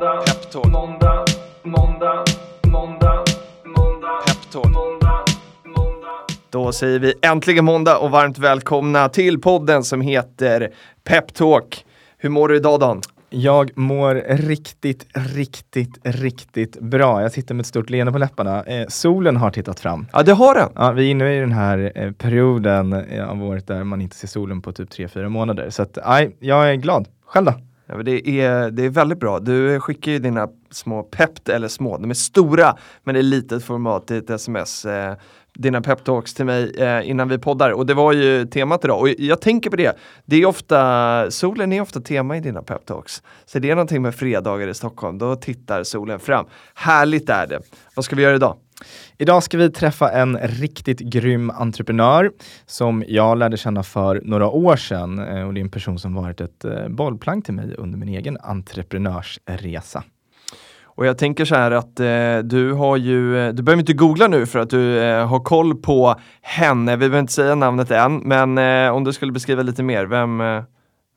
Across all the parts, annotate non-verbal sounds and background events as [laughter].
måndag, peptalk, måndag, måndag, måndag, måndag, peptalk, måndag, måndag. Då säger vi äntligen måndag och varmt välkomna till podden som heter Peptalk. Hur mår du idag Dan? Jag mår riktigt, riktigt, riktigt bra. Jag sitter med ett stort leende på läpparna. Eh, solen har tittat fram. Ja, det har den. Ja, vi är inne i den här eh, perioden eh, av året där man inte ser solen på typ 3-4 månader. Så att, aj, jag är glad. Själv då? Ja, det, är, det är väldigt bra. Du skickar ju dina små pept, eller små, de är stora, men det är litet format i ett sms. Eh, dina peptalks till mig eh, innan vi poddar och det var ju temat idag och jag tänker på det. Det är ofta, solen är ofta tema i dina peptalks. Så det är någonting med fredagar i Stockholm, då tittar solen fram. Härligt är det. Vad ska vi göra idag? Idag ska vi träffa en riktigt grym entreprenör som jag lärde känna för några år sedan eh, och det är en person som varit ett eh, bollplank till mig under min egen entreprenörsresa. Och jag tänker så här att eh, du har ju, eh, du behöver inte googla nu för att du eh, har koll på henne. Vi behöver inte säga namnet än, men eh, om du skulle beskriva lite mer, vem, eh,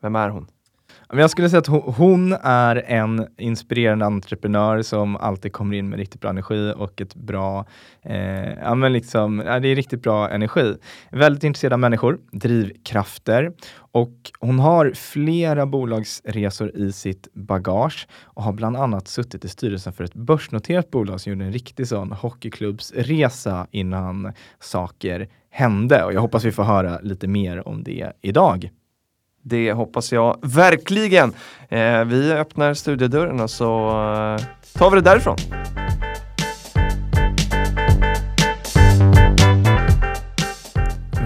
vem är hon? Jag skulle säga att hon är en inspirerande entreprenör som alltid kommer in med riktigt bra energi och ett bra, eh, ja men liksom, ja, det är riktigt bra energi. Väldigt intresserad av människor, drivkrafter och hon har flera bolagsresor i sitt bagage och har bland annat suttit i styrelsen för ett börsnoterat bolag som gjorde en riktig sån hockeyklubbsresa innan saker hände och jag hoppas vi får höra lite mer om det idag. Det hoppas jag verkligen. Eh, vi öppnar studiodörren och så eh, tar vi det därifrån.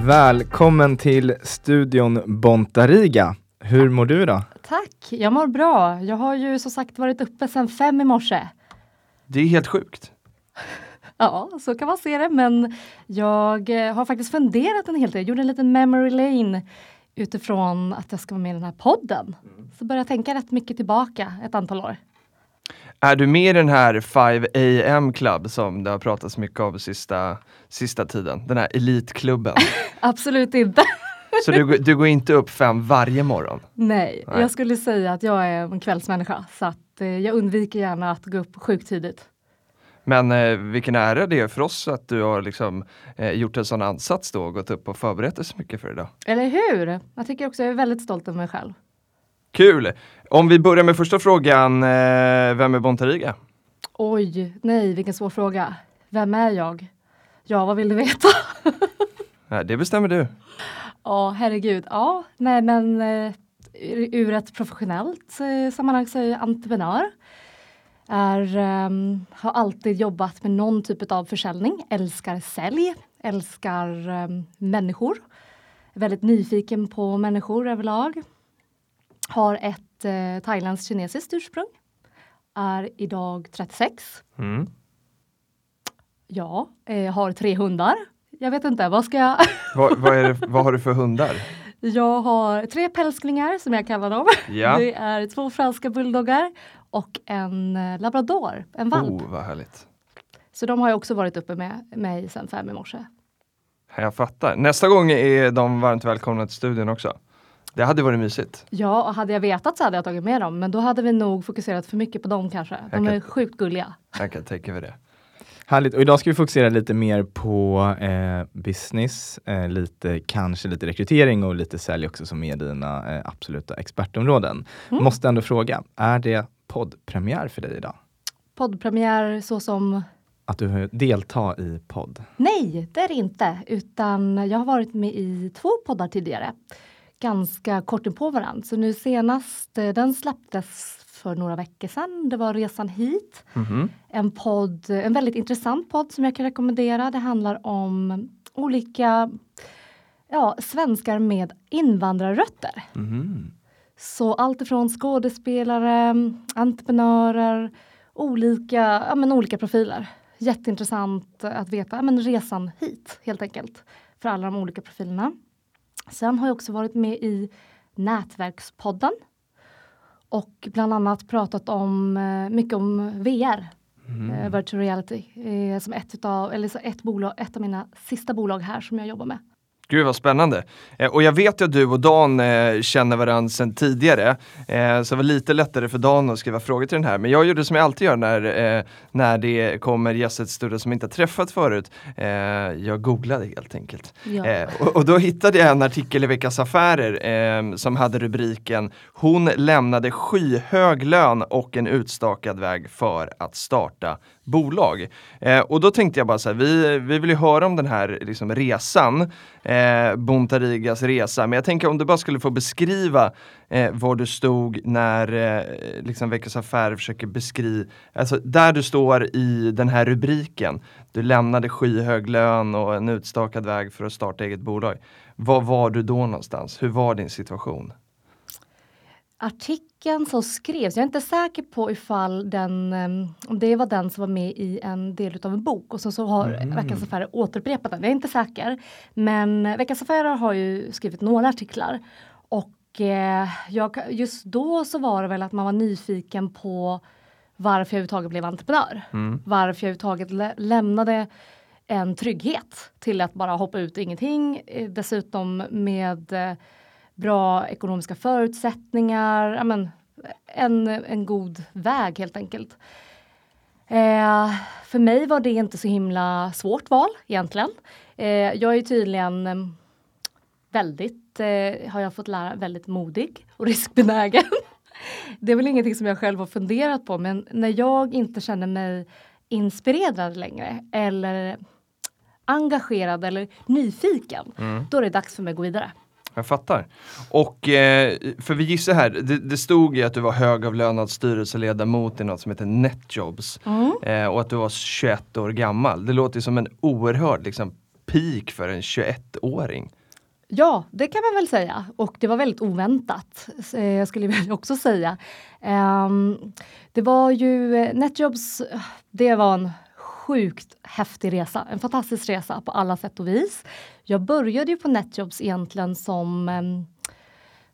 Välkommen till studion Bontariga. Hur mår du idag? Tack, jag mår bra. Jag har ju som sagt varit uppe sedan fem i morse. Det är helt sjukt. [laughs] Ja, så kan man se det, men jag eh, har faktiskt funderat en hel del. Jag gjorde en liten memory lane utifrån att jag ska vara med i den här podden. Mm. Så börjar jag tänka rätt mycket tillbaka ett antal år. Är du med i den här 5 AM Club som det har pratats mycket om sista, sista tiden? Den här elitklubben? [laughs] Absolut inte. [laughs] Så du, du går inte upp fem varje morgon? Nej, Nej, jag skulle säga att jag är en kvällsmänniska så att eh, jag undviker gärna att gå upp sjukt tidigt. Men eh, vilken ära det är för oss att du har liksom, eh, gjort en sån ansats då och gått upp och förberett dig så mycket för idag. Eller hur? Jag tycker också jag är väldigt stolt över mig själv. Kul! Om vi börjar med första frågan, eh, vem är Bontariga? Oj, nej vilken svår fråga. Vem är jag? Ja, vad vill du veta? [laughs] det bestämmer du. Ja, herregud. Ja, nej men uh, ur ett professionellt uh, sammanhang så är jag entreprenör är, um, har alltid jobbat med någon typ av försäljning, älskar sälj, älskar um, människor. Är väldigt nyfiken på människor överlag. Har ett uh, thailändskt kinesiskt ursprung. Är idag 36. Mm. Ja, eh, har tre hundar. Jag vet inte, vad ska jag... vad, vad, det, vad har du för hundar? Jag har tre pälsklingar som jag kallar dem. Ja. Det är två franska bulldoggar och en eh, labrador, en valp. Oh, vad härligt. Så de har jag också varit uppe med mig sedan fem i morse. Jag fattar. Nästa gång är de varmt välkomna till studion också. Det hade varit mysigt. Ja, och hade jag vetat så hade jag tagit med dem. Men då hade vi nog fokuserat för mycket på dem kanske. De kan, är sjukt gulliga. Jag kan tänka mig det. Härligt, och idag ska vi fokusera lite mer på eh, business, eh, lite, kanske lite rekrytering och lite sälj också som är dina eh, absoluta expertområden. Mm. Måste ändå fråga, är det poddpremiär för dig idag? Poddpremiär så som? Att du deltar i podd? Nej, det är det inte, utan jag har varit med i två poddar tidigare. Ganska kort på varandra, så nu senast, eh, den släpptes för några veckor sedan. Det var Resan hit. Mm -hmm. En podd, en väldigt intressant podd som jag kan rekommendera. Det handlar om olika ja, svenskar med invandrarrötter. Mm -hmm. Så allt ifrån skådespelare, entreprenörer, olika, ja, men olika profiler. Jätteintressant att veta ja, men resan hit helt enkelt för alla de olika profilerna. Sen har jag också varit med i Nätverkspodden och bland annat pratat om eh, mycket om VR, mm. eh, virtual reality, eh, som ett, utav, eller så ett, bolag, ett av mina sista bolag här som jag jobbar med. Gud vad spännande. Eh, och jag vet ju att du och Dan eh, känner varandra sedan tidigare. Eh, så det var lite lättare för Dan att skriva frågor till den här. Men jag gjorde som jag alltid gör när, eh, när det kommer gäster till studion som inte har träffat förut. Eh, jag googlade helt enkelt. Ja. Eh, och, och då hittade jag en artikel i Veckans Affärer som hade rubriken Hon lämnade skyhög lön och en utstakad väg för att starta bolag. Eh, och då tänkte jag bara så här, vi, vi vill ju höra om den här liksom, resan, eh, Bontarigas resa, men jag tänker om du bara skulle få beskriva eh, var du stod när eh, liksom Veckans Affärer försöker beskriva, alltså där du står i den här rubriken. Du lämnade skyhög lön och en utstakad väg för att starta eget bolag. Var var du då någonstans? Hur var din situation? Artikeln som skrevs, jag är inte säker på ifall den, em, om det var den som var med i en del av en bok och så, så har Mm. Veckans Affärer återupprepat den. Jag är inte säker. Men Veckans Affärer har ju skrivit några artiklar och eh, jag, just då så var det väl att man var nyfiken på varför jag överhuvudtaget blev entreprenör. Mm. Varför jag överhuvudtaget lä- lämnade en trygghet till att bara hoppa ut i ingenting. Eh, Dessutom med eh, bra ekonomiska förutsättningar. Ja, men, en, en god väg helt enkelt. Eh, för mig var det inte så himla svårt val egentligen. Eh, jag är tydligen eh, väldigt, har jag fått lära, väldigt modig och [laughs] riskbenägen. det är väl ingenting som jag själv har funderat på men när jag inte känner mig inspirerad längre eller engagerad eller nyfiken, då är det dags för mig att gå vidare. Jag fattar. Och eh, för vi gissar här, det, det stod ju att du var högavlönad styrelseledamot i något som heter Netjobs eh, och att du var 21 år gammal. Det låter som en oerhörd liksom, peak för en 21-åring. Ja, det kan man väl säga. Och det var väldigt oväntat, eh, jag skulle [laughs] väl också säga. Ehm, det var ju eh, Netjobs, eh, det var en sjukt häftig resa. En fantastisk resa på alla sätt och vis. Jag började ju på Netjobs egentligen som em,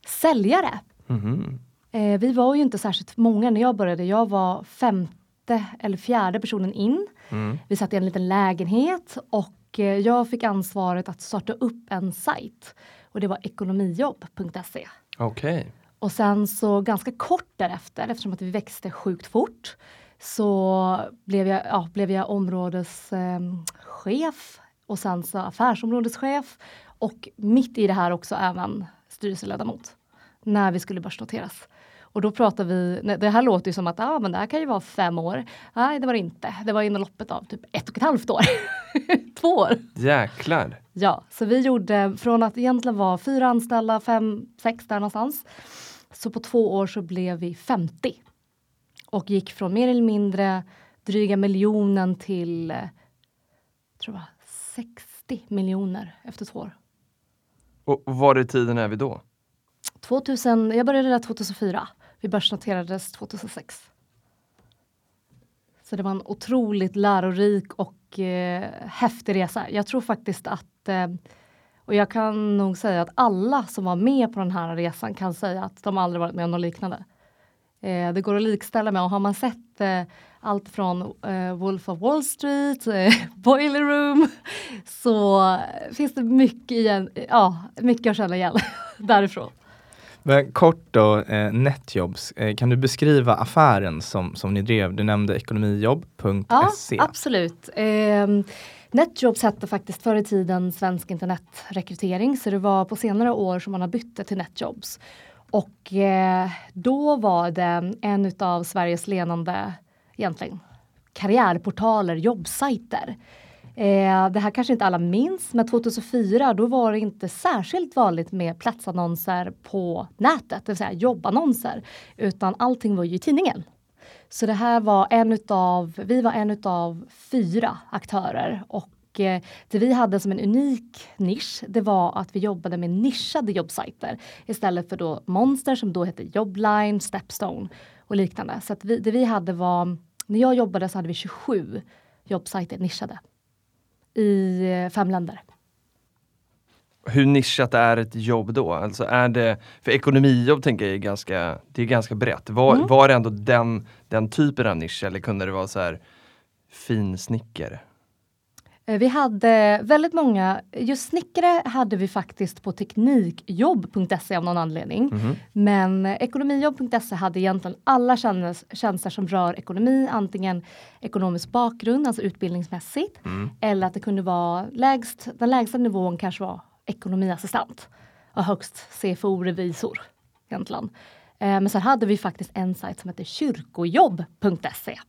säljare. Mhm. Eh, vi var ju inte särskilt många när jag började. Jag var femte eller fjärde personen in. Mm. Vi satt i en liten lägenhet och eh, jag fick ansvaret att starta upp en sajt. Och det var ekonomijobb.se. Okej. Och sen så ganska kort därefter, eftersom att vi växte sjukt fort, så blev jag, ja, blev jag områdeschef och sen så affärsområdeschef och mitt i det här också även styrelseledamot när vi skulle börsnoteras. Och då pratar vi, det här låter ju som att ah, men det här kan ju vara fem år. Nej, det var det inte. Det var inom loppet av typ ett och ett halvt år. [laughs] Två år. Jäklar. Ja, så vi gjorde från att egentligen vara fyra anställda, fem, sex där någonstans. Så på två år så blev vi 50. Och gick från mer eller mindre dryga miljonen till eh, tror jag, 60 miljoner efter två år. Och var i tiden är vi då? 2000, jag började där 2004. Vi börsnoterades 2006. Så det var en otroligt lärorik och eh, häftig resa. Jag tror faktiskt att, eh, och jag kan nog säga att alla som var med på den här resan kan säga att de aldrig varit med om något liknande. Eh, det går att likställa med och har man sett eh, allt från eh, Wolf of Wall Street, [laughs] Boiler Room, så finns det mycket, igen, ja, mycket att känna igen [laughs] därifrån. Men kort då, eh, Netjobs. Eh, kan du beskriva affären som, som ni drev? Du nämnde Ja, ekonomijobb.se. absolut. Eh, Netjobs hette faktiskt förr i tiden Svensk internetrekrytering så det var på senare år som man har bytt det till Netjobs. Och eh, då var det en utav Sveriges ledande egentligen karriärportaler, jobbsajter. Eh, det här kanske inte alla minns, men 2004 då var det inte särskilt vanligt med platsannonser på nätet, det vill säga jobbannonser, utan allting var ju i tidningen. Så det här var en utav, vi var en utav fyra aktörer och eh, det vi hade som en unik nisch det var att vi jobbade med nischade jobbsajter istället för då Monster som då hette Jobline, Stepstone och liknande. Så vi, det vi hade var, när jag jobbade så hade vi 27 jobbsajter nischade i eh, fem länder. Hur nischat är ett jobb då? Alltså är det, för ekonomijobb tänker jag är ganska, det är ganska brett. Var, Mm. var det ändå den, den typen av nisch eller kunde det vara så här finsnickare? Eh, vi hade väldigt många, just snickare hade vi faktiskt på teknikjobb.se av någon anledning. Mhm. Men ekonomijobb.se hade egentligen alla tjänster, tjänster som rör ekonomi, antingen ekonomisk bakgrund, alltså utbildningsmässigt, Mm. eller att det kunde vara lägst, den lägsta nivån kanske var ekonomiassistent och högst CFO-revisor egentligen. Eh, Men sen hade vi faktiskt en sajt som hette kyrkojobb.se.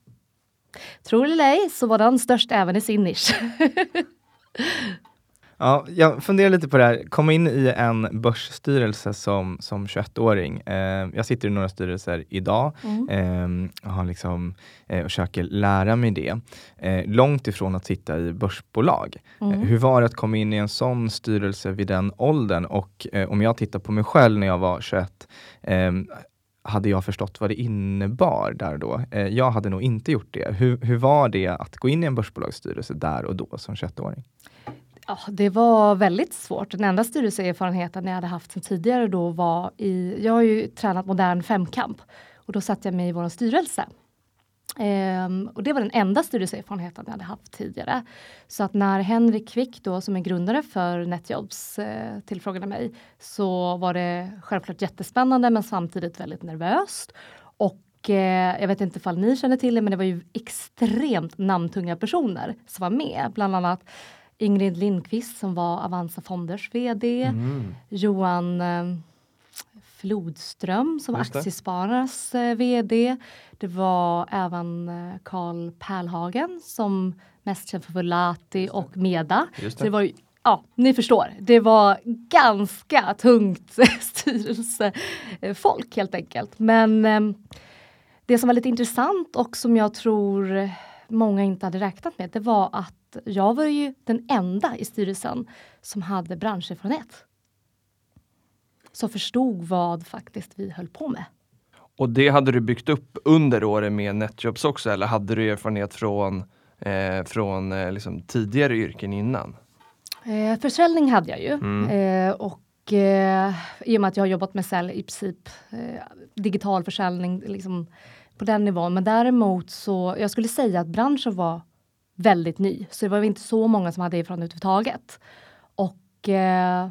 Tror eller ej så var den störst även i sin nisch. [laughs] Ja, jag funderar lite på det här, komma in i en börsstyrelse som, som 21-åring. Eh, jag sitter i några styrelser idag Mm. eh, har liksom, eh, och försöker lära mig det. Eh, långt ifrån att sitta i börsbolag. Mm. Eh, hur var det att komma in i en sån styrelse vid den åldern? Och eh, om jag tittar på mig själv när jag var 21, eh, hade jag förstått vad det innebar där och då? Eh, jag hade nog inte gjort det. Hur, hur var det att gå in i en börsbolagsstyrelse där och då som 21-åring? Ja, det var väldigt svårt. Den enda styrelseerfarenheten jag hade haft sedan tidigare då var i, jag har ju tränat modern femkamp och då satt jag med i vår styrelse. Ehm, och det var den enda styrelseerfarenheten jag hade haft tidigare. Så att när Henrik Kvick då som är grundare för Netjobs eh, tillfrågade mig så var det självklart jättespännande men samtidigt väldigt nervöst. Och eh, jag vet inte ifall ni känner till det men det var ju extremt namntunga personer som var med. Bland annat Ingrid Lindqvist som var Avanza Fonders VD. Mm. Johan eh, Flodström som var. Aktiespararnas eh, VD. Det var även eh, Carl Pärlhagen som mest känd för Volati och Meda. Det. det var ju, ja, ni förstår. Det var ganska tungt [laughs] styrelsefolk helt enkelt. Men eh, det som var lite intressant och som jag tror många inte hade räknat med, det var att jag var ju den enda i styrelsen som hade branscherfarenhet. Som förstod vad faktiskt vi höll på med. Och det hade du byggt upp under åren med Netjobs också eller hade du erfarenhet från, eh, från eh, liksom tidigare yrken innan? Eh, försäljning hade jag ju. Mm. Eh, och eh, i och med att jag har jobbat med sälj i princip eh, digital försäljning liksom, på den nivån. Men däremot så, jag skulle säga att branschen var väldigt ny. Så det var inte så många som hade erfarenhet överhuvudtaget. Och eh,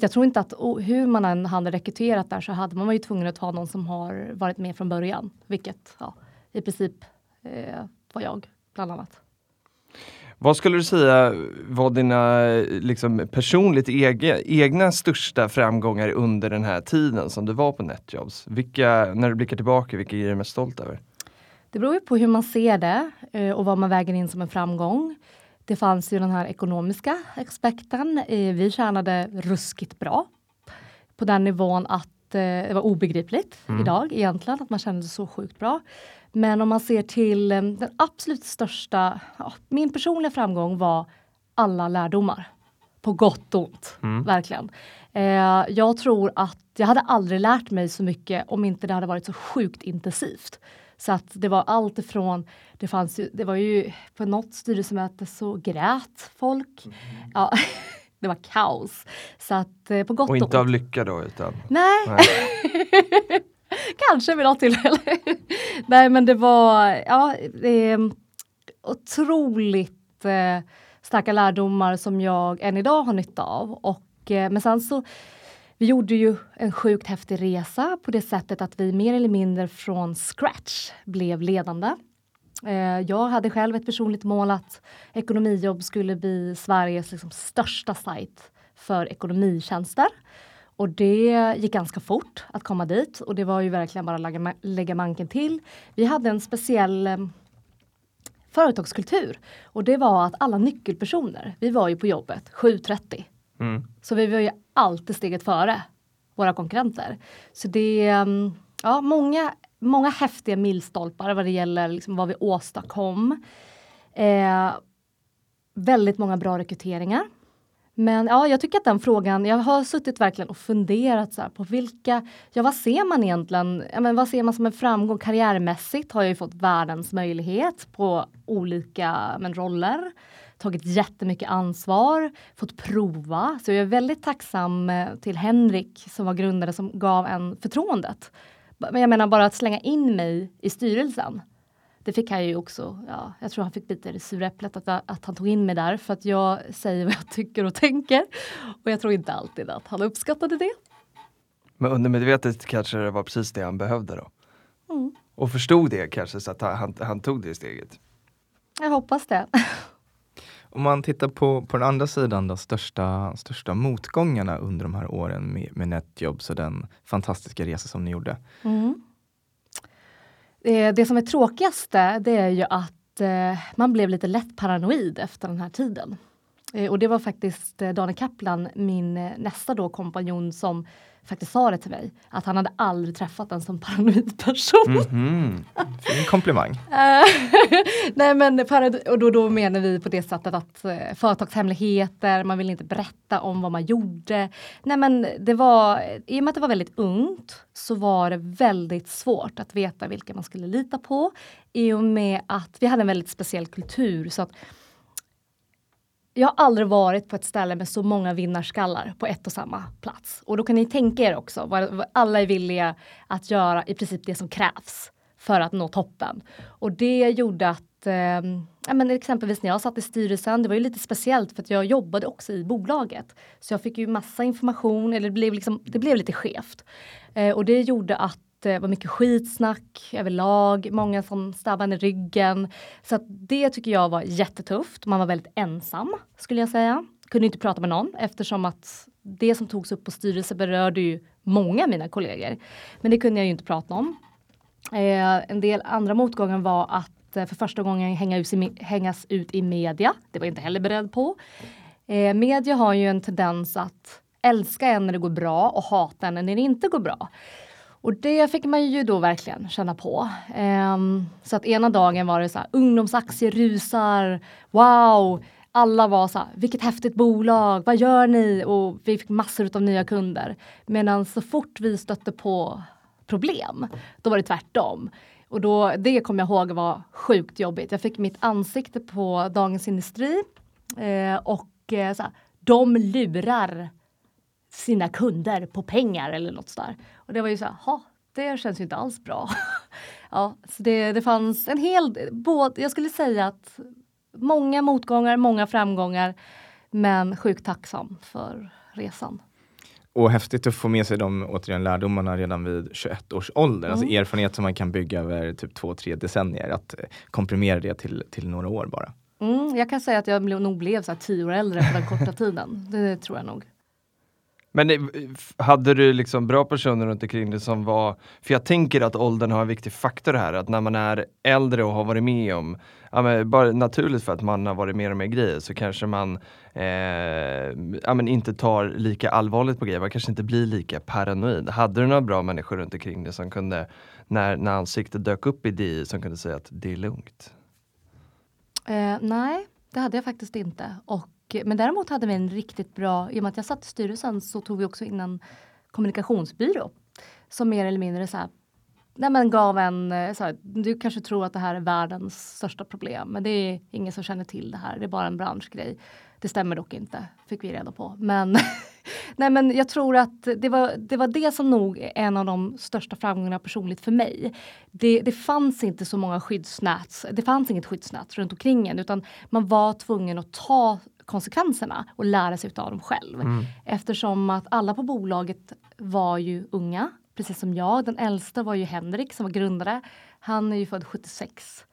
så jag tror inte att o- hur man än hade rekryterat där så hade man ju tvungen att ta någon som har varit med från början. Vilket ja, i princip eh, var jag bland annat. Vad skulle du säga var dina liksom, personligt ege, egna största framgångar under den här tiden som du var på Netjobs? Vilka, när du blickar tillbaka, vilka är du mest stolt över? Det beror ju på hur man ser det eh, och vad man väger in som en framgång. Det fanns ju den här ekonomiska aspekten. Eh, vi tjänade ruskigt bra. På den nivån att eh, det var obegripligt idag egentligen att man kände så sjukt bra. Men om man ser till eh, den absolut största, ja, min personliga framgång var alla lärdomar. På gott och ont, verkligen. Eh, jag tror att jag hade aldrig lärt mig så mycket om inte det hade varit så sjukt intensivt. Så att det var allt ifrån, det fanns ju, det var ju på något styrelsemöte så grät folk. Ja, [laughs] det var kaos. Så att eh, på gott Och och, inte av ont. lycka då utan? Nej, Nej. [laughs] kanske vid något tillfälle. [laughs] Nej men det var, ja, det är otroligt eh, starka lärdomar som jag än idag har nytta av. Och, eh, men sen så, vi gjorde ju en sjukt häftig resa på det sättet att vi mer eller mindre från scratch blev ledande. Eh, jag hade själv ett personligt mål att Ekonomijobb skulle bli Sveriges liksom, största sajt för ekonomitjänster. Och det gick ganska fort att komma dit och det var ju verkligen bara att lägga, lägga manken till. Vi hade en speciell eh, företagskultur och det var att alla nyckelpersoner, vi var ju på jobbet 7.30. Mm. Så vi var ju alltid steget före våra konkurrenter. Så det är ja, många, många häftiga milstolpar vad det gäller liksom vad vi åstadkom. Eh, väldigt många bra rekryteringar. Men ja, jag tycker att den frågan, jag har suttit verkligen och funderat så här på vilka, ja vad ser man egentligen, ja, men vad ser man som en framgång karriärmässigt har jag ju fått världens möjlighet på olika men, roller tagit jättemycket ansvar, fått prova. Så jag är väldigt tacksam eh, till Henrik som var grundare som gav en förtroendet. Men jag menar bara att slänga in mig i styrelsen. det fick han ju också, ja, jag tror han fick i det sura äpplet att, att han tog in mig där för att jag säger vad jag tycker och tänker. Och jag tror inte alltid att han uppskattade det. Men undermedvetet kanske det var precis det han behövde då? Mm. Och förstod det kanske så att han, han tog det steget? Jag hoppas det. Om man tittar på, på den andra sidan, de största, största motgångarna under de här åren med, med Netjobs och den fantastiska resa som ni gjorde. Mm. Eh, det som är tråkigaste det är ju att eh, man blev lite lätt paranoid efter den här tiden. Eh, och det var faktiskt eh, Daniel Kaplan, min eh, nästa då kompanjon som faktiskt sa det till mig. Att han hade aldrig träffat en sån paranoid person. Mm -hmm. Fin komplimang. [laughs] Nej men och då, då menar vi på det sättet att uh, företagshemligheter, man vill inte berätta om vad man gjorde. Nej men det var, i och med att det var väldigt ungt så var det väldigt svårt att veta vilka man skulle lita på. I och med att vi hade en väldigt speciell kultur så att jag har aldrig varit på ett ställe med så många vinnarskallar på ett och samma plats. Och då kan ni tänka er också vad, alla är villiga att göra i princip det som krävs för att nå toppen. Och det gjorde att, eh, ja, men exempelvis när jag satt i styrelsen, det var ju lite speciellt för att jag jobbade också i bolaget. Så jag fick ju massa information, eller det blev, liksom, det blev lite skevt. Eh, och det gjorde att det eh, var mycket skitsnack överlag, många som stabbade i ryggen. Så det tycker jag var jättetufft. Man var väldigt ensam skulle jag säga. Kunde inte prata med någon eftersom att det som togs upp på styrelse berörde ju många av mina kollegor. Men det kunde jag ju inte prata om. Eh, en del andra motgångar var att eh, för första gången hänga ut i, hängas ut i media. Det var jag inte heller beredd på. Eh, media har ju en tendens att älska en när det går bra och hata en när det inte går bra. Och det fick man ju då verkligen känna på. Um, så att ena dagen var det så här, ungdomsaktier rusar, wow! Alla var så här, vilket häftigt bolag, vad gör ni? Och vi fick massor av nya kunder. Medan så fort vi stötte på problem, då var det tvärtom. Och då, det kommer jag ihåg var sjukt jobbigt. Jag fick mitt ansikte på Dagens Industri eh, och eh, så här, de lurar sina kunder på pengar eller något sådär. Och det var ju så här, det känns ju inte alls bra. [laughs] ja, så det, det fanns en hel, både, jag skulle säga att många motgångar, många framgångar, men sjukt tacksam för resan. Och häftigt att få med sig de återigen lärdomarna redan vid 21 års ålder. Alltså mm. Alltså erfarenhet som man kan bygga över typ två, tre decennier. Att komprimera det till, till några år bara. Mm, jag kan säga att jag nog blev så här tio år äldre på den korta tiden. Det tror jag nog. Men hade du liksom bra personer runt omkring dig som var, för jag tänker att åldern har en viktig faktor här, att när man är äldre och har varit med om, ja men bara naturligt för att man har varit med om mer grejer så kanske man eh, ja men inte tar lika allvarligt på grejer, man kanske inte blir lika paranoid. Hade du några bra människor runt omkring dig som kunde, när, när ansiktet dök upp i DI, som kunde säga att det är lugnt? Eh, nej, det hade jag faktiskt inte. Och Eh, men däremot hade vi en riktigt bra, i och med att jag satt i styrelsen så tog vi också in en kommunikationsbyrå som mer eller mindre så här, nej men gav en, eh, så här, du kanske tror att det här är världens största problem men det är ingen som känner till det här, det är bara en branschgrej. Det stämmer dock inte, fick vi reda på. Men, [laughs] nej men jag tror att det var, det var det som nog är en av de största framgångarna personligt för mig. Det, det fanns inte så många skyddsnät, det fanns inget skyddsnät runt omkring en utan man var tvungen att ta konsekvenserna och lära sig av dem själv. Mm. Eftersom att alla på bolaget var ju unga, precis som jag. Den äldsta var ju Henrik som var grundare. Han är ju född 76.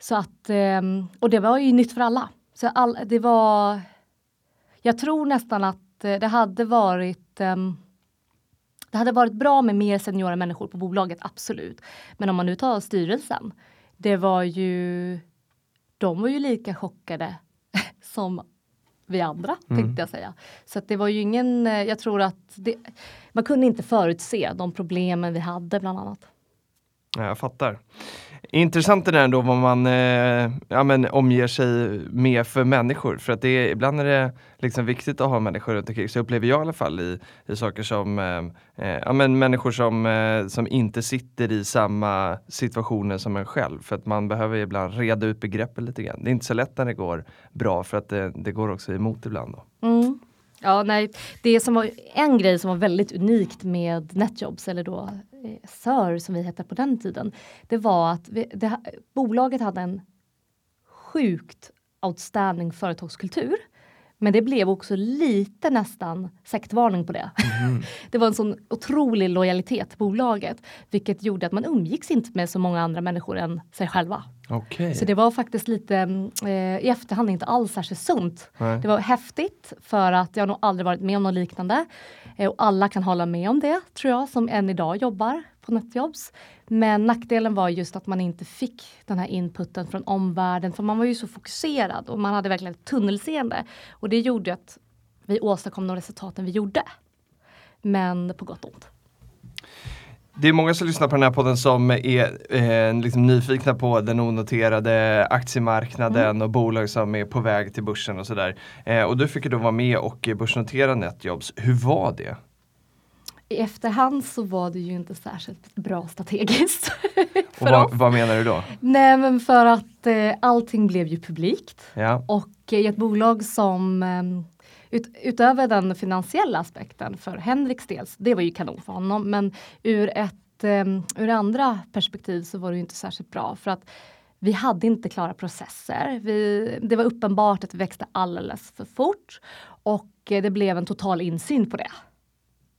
Så att, ehm, och det var ju nytt för alla. Så all, det var... Jag tror nästan att eh, det hade varit ehm, det hade varit bra med mer seniora människor på bolaget, absolut. Men om man nu tar styrelsen, det var ju... De var ju lika chockade som vi andra, mm. tänkte jag säga. Så det var ju ingen, eh, jag tror att det, man kunde inte förutse de problemen vi hade bland annat. Ja, jag fattar. Intressant är det ändå vad man eh, ja, men, omger sig med för människor. För att det är, ibland är det liksom viktigt att ha människor runt omkring. Så upplever jag i alla fall i, i saker som eh, eh, ja, men människor som, eh, som inte sitter i samma situationer som en själv. För att man behöver ibland reda ut begreppen lite grann. Det är inte så lätt när det går bra för att det, det går också emot ibland. Då. Mm. Ja, nej, det som var en grej som var väldigt unikt med Netjobs eller då eh, SÖR som vi hette på den tiden. Det var att vi, det, bolaget hade en sjukt outstanding företagskultur. Men det blev också lite nästan sektvarning på det. Mm. [laughs] det var en sån otrolig lojalitet till bolaget, vilket gjorde att man umgicks inte med så många andra människor än sig själva. Okay. Så det var faktiskt lite eh, i efterhand inte alls särskilt sunt. Nej. Det var häftigt för att jag nog aldrig varit med om något liknande. Eh, och alla kan hålla med om det tror jag som än idag jobbar på Netjobs. Men nackdelen var just att man inte fick den här inputen från omvärlden för man var ju så fokuserad och man hade verkligen ett tunnelseende. Och det gjorde att vi åstadkom de resultaten vi gjorde. Men på gott och ont. Det är många som lyssnar på den här podden som är eh, liksom nyfikna på den onoterade aktiemarknaden mm. och bolag som är på väg till börsen och sådär. Eh, och du fick ju då vara med och börsnotera Netjobs. Hur var det? I efterhand så var det ju inte särskilt bra strategiskt. [laughs] och vad, vad, menar du då? Nej men för att eh, allting blev ju publikt. Ja. Och i ett bolag som eh, ut, utöver den finansiella aspekten för Henriks del, det var ju kanon för honom, men ur ett um, ur andra perspektiv så var det inte särskilt bra för att vi hade inte klara processer. Vi, det var uppenbart att vi växte alldeles för fort och det blev en total insyn på det.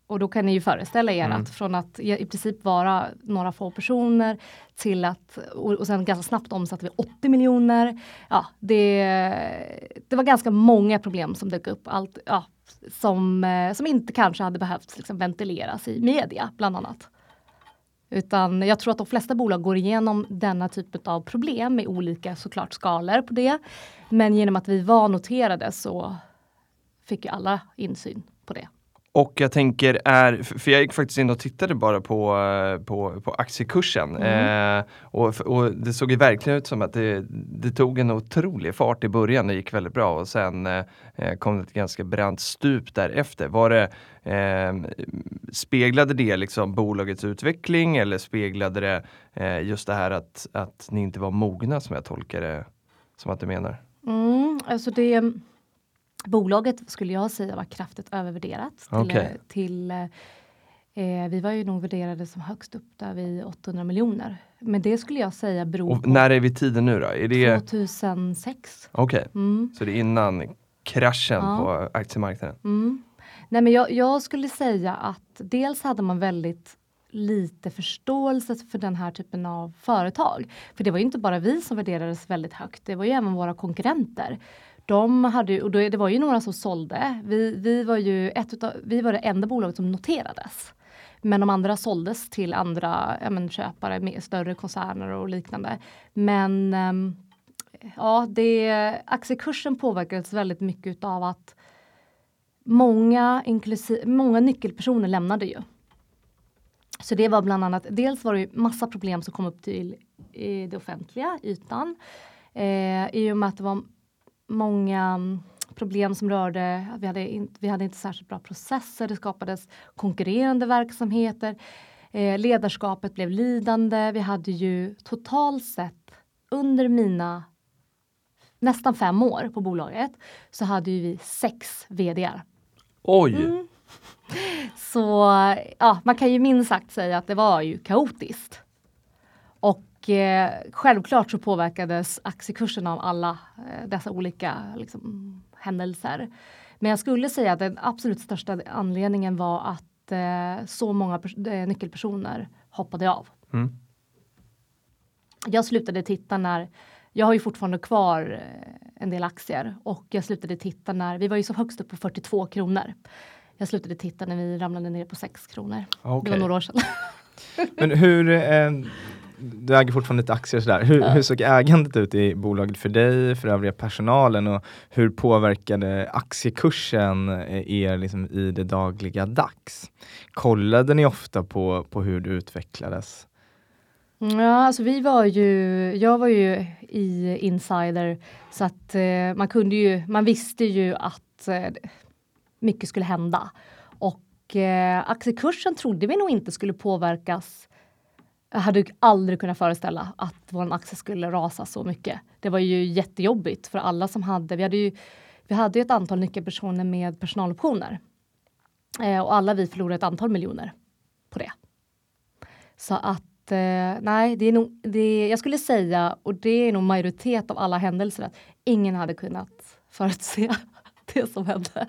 Och då kan ni ju föreställa er mm. att från att i princip vara några få personer till att och, och sen ganska snabbt omsatte vi 80 miljoner. Ja, det, det var ganska många problem som dök upp. Allt, ja, som, eh, som inte kanske hade behövt liksom ventileras i media bland annat. Utan jag tror att de flesta bolag går igenom denna typ av problem med olika såklart skalor på det. Men genom att vi var noterade så fick ju alla insyn på det. Och jag tänker är, för jag gick faktiskt in och tittade bara på, eh, på, på aktiekursen mm. eh, och, och, det såg ju verkligen ut som att det, det, tog en otrolig fart i början, det gick väldigt bra och sen eh, kom det ett ganska brant stup därefter. Var det, eh, speglade det liksom bolagets utveckling eller speglade det eh, just det här att, att ni inte var mogna som jag tolkar det som att du menar? Mm, alltså det Bolaget skulle jag säga var kraftigt övervärderat. Till, okay. till eh, vi var ju nog värderade som högst upp där vid 800 miljoner. Men det skulle jag säga beror Och på... När är vi tiden nu då? Är det... 2006. Okej, okay. mm. så det är innan kraschen ja. på aktiemarknaden? Mm. Nej men jag, jag skulle säga att dels hade man väldigt lite förståelse för den här typen av företag. För det var ju inte bara vi som värderades väldigt högt, det var ju även våra konkurrenter de hade, och det var ju några som sålde. Vi, vi, var ju ett utav, vi var det enda bolaget som noterades. Men de andra såldes till andra ja, men, köpare, med större koncerner och liknande. Men um, ja, det, aktiekursen påverkades väldigt mycket av att många, många nyckelpersoner lämnade ju. Så det var bland annat, dels var det massa problem som kom upp till i det offentliga ytan. Eh, I och med att det var många mm, problem som rörde, vi hade, in, vi hade inte särskilt bra processer, det skapades konkurrerande verksamheter. Eh, ledarskapet blev lidande. Vi hade ju totalt sett under mina nästan fem år på bolaget så hade ju vi sex VDR. Oj! Mm. Så ja, man kan ju minst sagt säga att det var ju kaotiskt. Och eh, självklart så påverkades aktiekursen av alla eh, dessa olika liksom, händelser. Men jag skulle säga att den absolut största anledningen var att eh, så många eh, nyckelpersoner hoppade av. Mm. Jag slutade titta när jag har ju fortfarande kvar eh, en del aktier och jag slutade titta när vi var ju så högst upp på 42 kronor. Jag slutade titta när vi ramlade ner på 6 kronor. Okay. Det var några år sedan. Men hur, eh, du äger fortfarande lite aktier och sådär. Hur, ja. hur såg ägandet ut i bolaget för dig, för övriga personalen och hur påverkade aktiekursen eh, er liksom i det dagliga dags? Kollade ni ofta på, på hur det utvecklades? Ja, alltså vi var ju, jag var ju i Insider så att eh, man kunde ju, man visste ju att eh, mycket skulle hända. Och eh, aktiekursen trodde vi nog inte skulle påverkas jag hade aldrig kunnat föreställa att vår aktie skulle rasa så mycket. Det var ju jättejobbigt för alla som hade, vi hade ju vi hade ju ett antal nyckelpersoner med personaloptioner. Eh, och alla vi förlorade ett antal miljoner på det. Så att eh, nej, det är nog, det, jag skulle säga, och det är nog majoritet av alla händelser, att ingen hade kunnat förutse [laughs] det som hände.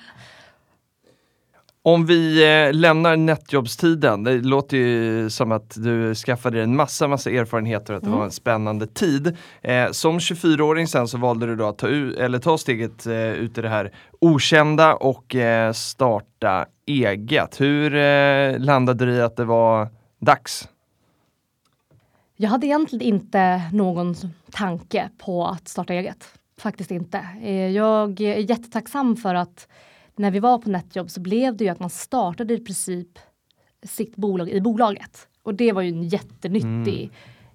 Om vi eh, lämnar nätjobbstiden, det låter ju som att du skaffade dig en massa, massa erfarenheter och att det Mm. var en spännande tid. Eh, som 24-åring sen så valde du då att ta, eller ta steget eh, ut i det här okända och eh, starta eget. Hur eh, landade du i att det var dags? Jag hade egentligen inte någon tanke på att starta eget. Faktiskt inte. Jag är jättetacksam för att när vi var på Netjobb så blev det ju att man startade i princip sitt bolag i bolaget. Och det var ju en jättenyttig